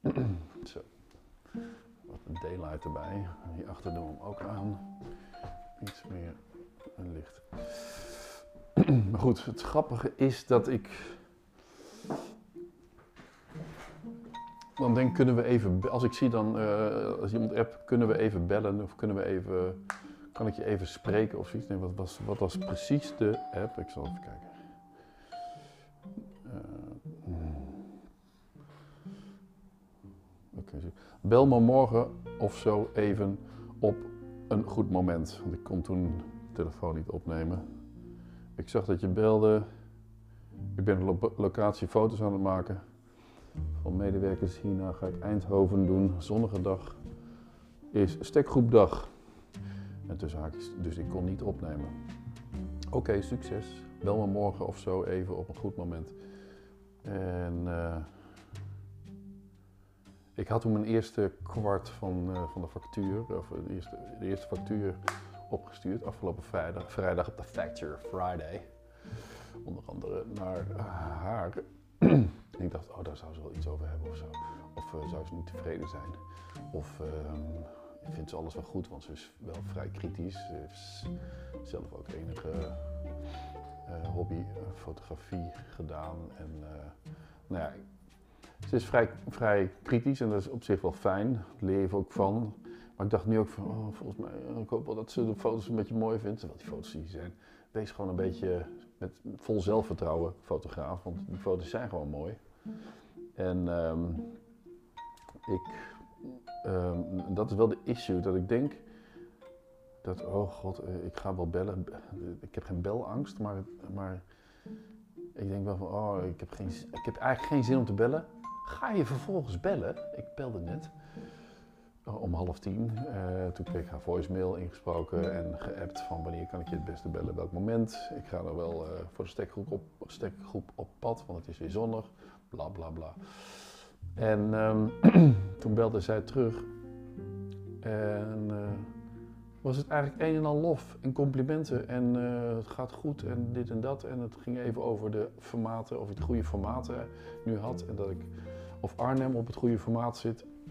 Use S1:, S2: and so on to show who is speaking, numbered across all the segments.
S1: Zo. Wat een daylight erbij. Hierachter doen we hem ook aan. Iets meer licht. Maar goed, het grappige is dat ik. Dan denk kunnen we even, als ik zie dan, eh, als iemand app, kunnen we even bellen of kunnen we even, kan ik je even spreken of zoiets? Nee, wat was, wat was precies de app? Ik zal even kijken. Bel me morgen of zo even op een goed moment. Want ik kon toen de telefoon niet opnemen. Ik zag dat je belde. Ik ben op lo- locatie foto's aan het maken. Van medewerkers hierna ga ik Eindhoven doen. Zonnige dag is stekgroepdag. En tussen haakjes, dus ik kon niet opnemen. Oké, succes. Bel me morgen of zo even op een goed moment. En eh, ik had toen mijn eerste kwart van, eh, van de factuur, of de eerste, de eerste factuur opgestuurd afgelopen vrijdag, vrijdag op de Facture Friday. Onder andere naar haar. ik dacht, oh, daar zou ze wel iets over hebben of zo. Of eh, zou ze niet tevreden zijn. Of ehm vindt ze alles wel goed, want ze is wel vrij kritisch. Ze heeft zelf ook enige eh, hobby eh, fotografie gedaan. En eh, nou ja, ze is vrij, vrij kritisch en dat is op zich wel fijn. Leer ook van. Maar ik dacht nu ook van, oh, volgens mij, ik hoop wel dat ze de foto's een beetje mooi vindt. Terwijl die foto's die zijn, wees gewoon een beetje met vol zelfvertrouwen fotograaf, want die foto's zijn gewoon mooi. En ehm, ik, ehm, dat is wel de issue, dat ik denk dat, oh god, eh, ik ga wel bellen. Ik heb geen belangst, maar, maar ik denk wel van, oh, ik heb, geen, ik heb eigenlijk geen zin om te bellen. Ga je vervolgens bellen? Ik belde net eh, om half tien. Eh, toen kreeg ik haar voicemail ingesproken en geappt van wanneer kan ik je het beste bellen, welk moment. Ik ga er wel eh, voor de stekgroep op, op pad, want het is weer zonnig. Bla bla bla. En ehm, toen belde zij terug. En was het eigenlijk een en al lof en complimenten. En het gaat goed en dit en dat. En het ging even over de formaten, of ik het goede formaten nu had. En dat ik, of Arnhem op het goede formaat zit.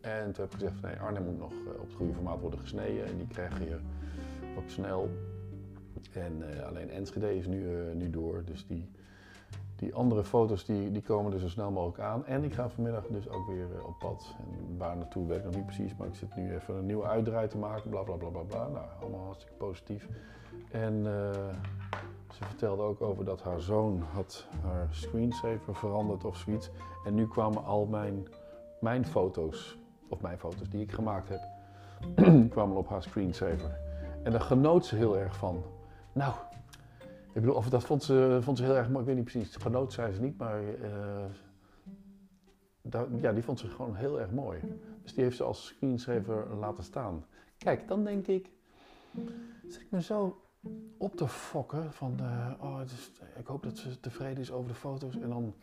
S1: en toen heb ik gezegd, nee, Arnhem moet nog eh, op het goede formaat worden gesneden. En die krijg je ook snel. En eh, alleen Enschede is nu, eh, nu door. Dus die, die andere foto's die, die komen er zo snel mogelijk aan. En ik ga vanmiddag dus ook weer op pad. En waar naartoe weet ik nog niet precies, maar ik zit nu even een nieuwe uitdraai te maken. Bla bla bla bla bla. Nou, allemaal hartstikke positief. En ze vertelde ook over dat haar zoon had haar screensaver veranderd of zoiets. En nu kwamen al mijn, mijn foto's, of mijn foto's die ik gemaakt heb, kwamen op haar screensaver. En daar genoot ze heel erg van. Nou, ik bedoel, of dat vond ze, vond ze heel erg mooi. Ik weet niet precies. Genoot zei ze niet, maar eh, ja, die vond ze gewoon heel erg mooi. Dus die heeft ze als screensaver laten staan. Kijk, dan denk ik, zit ik me zo op te fokken van, eh, oh, het is, ik hoop dat ze tevreden is over de foto's. En dan,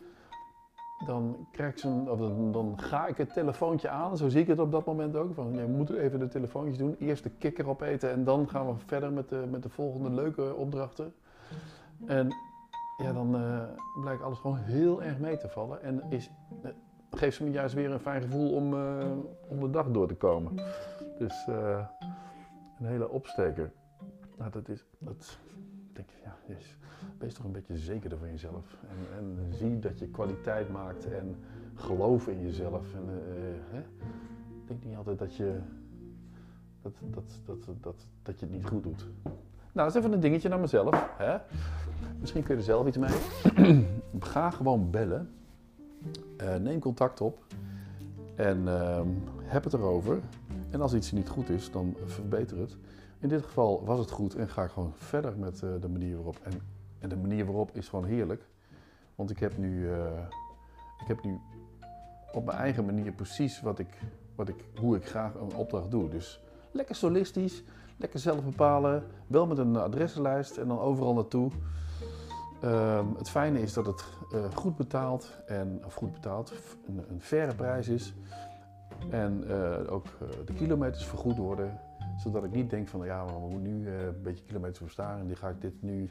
S1: dan, krijg zo'n, of dan, dan ga ik het telefoontje aan, zo zie ik het op dat moment ook. Van, ja, we moeten even de telefoontjes doen, eerst de kikker opeten en dan gaan we verder met de, met de volgende leuke opdrachten. En ja, dan eh, blijkt alles gewoon heel erg mee te vallen. En is, eh, geeft ze me juist weer een fijn gevoel om, om de dag door te komen. Dus een hele opsteker. Nou, dat is, dat denk ik, ja, yes. wees toch een beetje zekerder van jezelf. En, en zie dat je kwaliteit maakt en geloof in jezelf. En, eh? Ik denk niet altijd dat je, dat, dat, dat, dat, dat je het niet goed doet. Nou, dat is even een dingetje naar mezelf. Hè? Misschien kun je er zelf iets mee. Ga gewoon bellen. Eh, neem contact op. En ehm, heb het erover. En als iets niet goed is, dan verbeter het. In dit geval was het goed en ga ik gewoon verder met eh, de manier waarop. En, en de manier waarop is gewoon heerlijk. Want ik heb nu, eh, ik heb nu op mijn eigen manier precies wat ik, wat ik, hoe ik graag een opdracht doe. Dus lekker solistisch, lekker zelf bepalen. Wel met een adressenlijst en dan overal naartoe. Ehm, het fijne is dat het eh, goed betaald en of goed betaald, een, een faire prijs is. En eh, ook eh, de kilometers vergoed worden. Zodat ik niet denk van ja, we moeten nu eh, een beetje kilometers voor staan en die ga ik dit nu,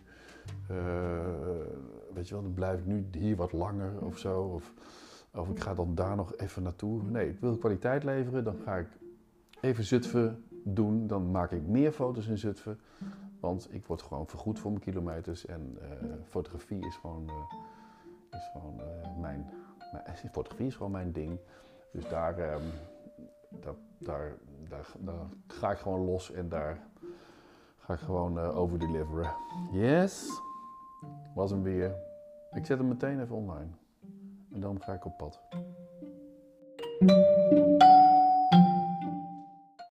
S1: weet je wel, dan blijf ik nu hier wat langer of zo. Of, of ik ga dan daar nog even naartoe. Nee, ik wil kwaliteit leveren, dan ga ik even Zutphen doen. Dan maak ik meer foto's in Zutphen. Want ik word gewoon vergoed voor mijn kilometers en fotografie is gewoon, is gewoon mijn, mijn, fotografie is gewoon mijn ding. Dus daar, ehm, daar, daar, daar ga ik gewoon los en daar ga ik gewoon over deliveren. Yes, was hem weer. Ik zet hem meteen even online en dan ga ik op pad.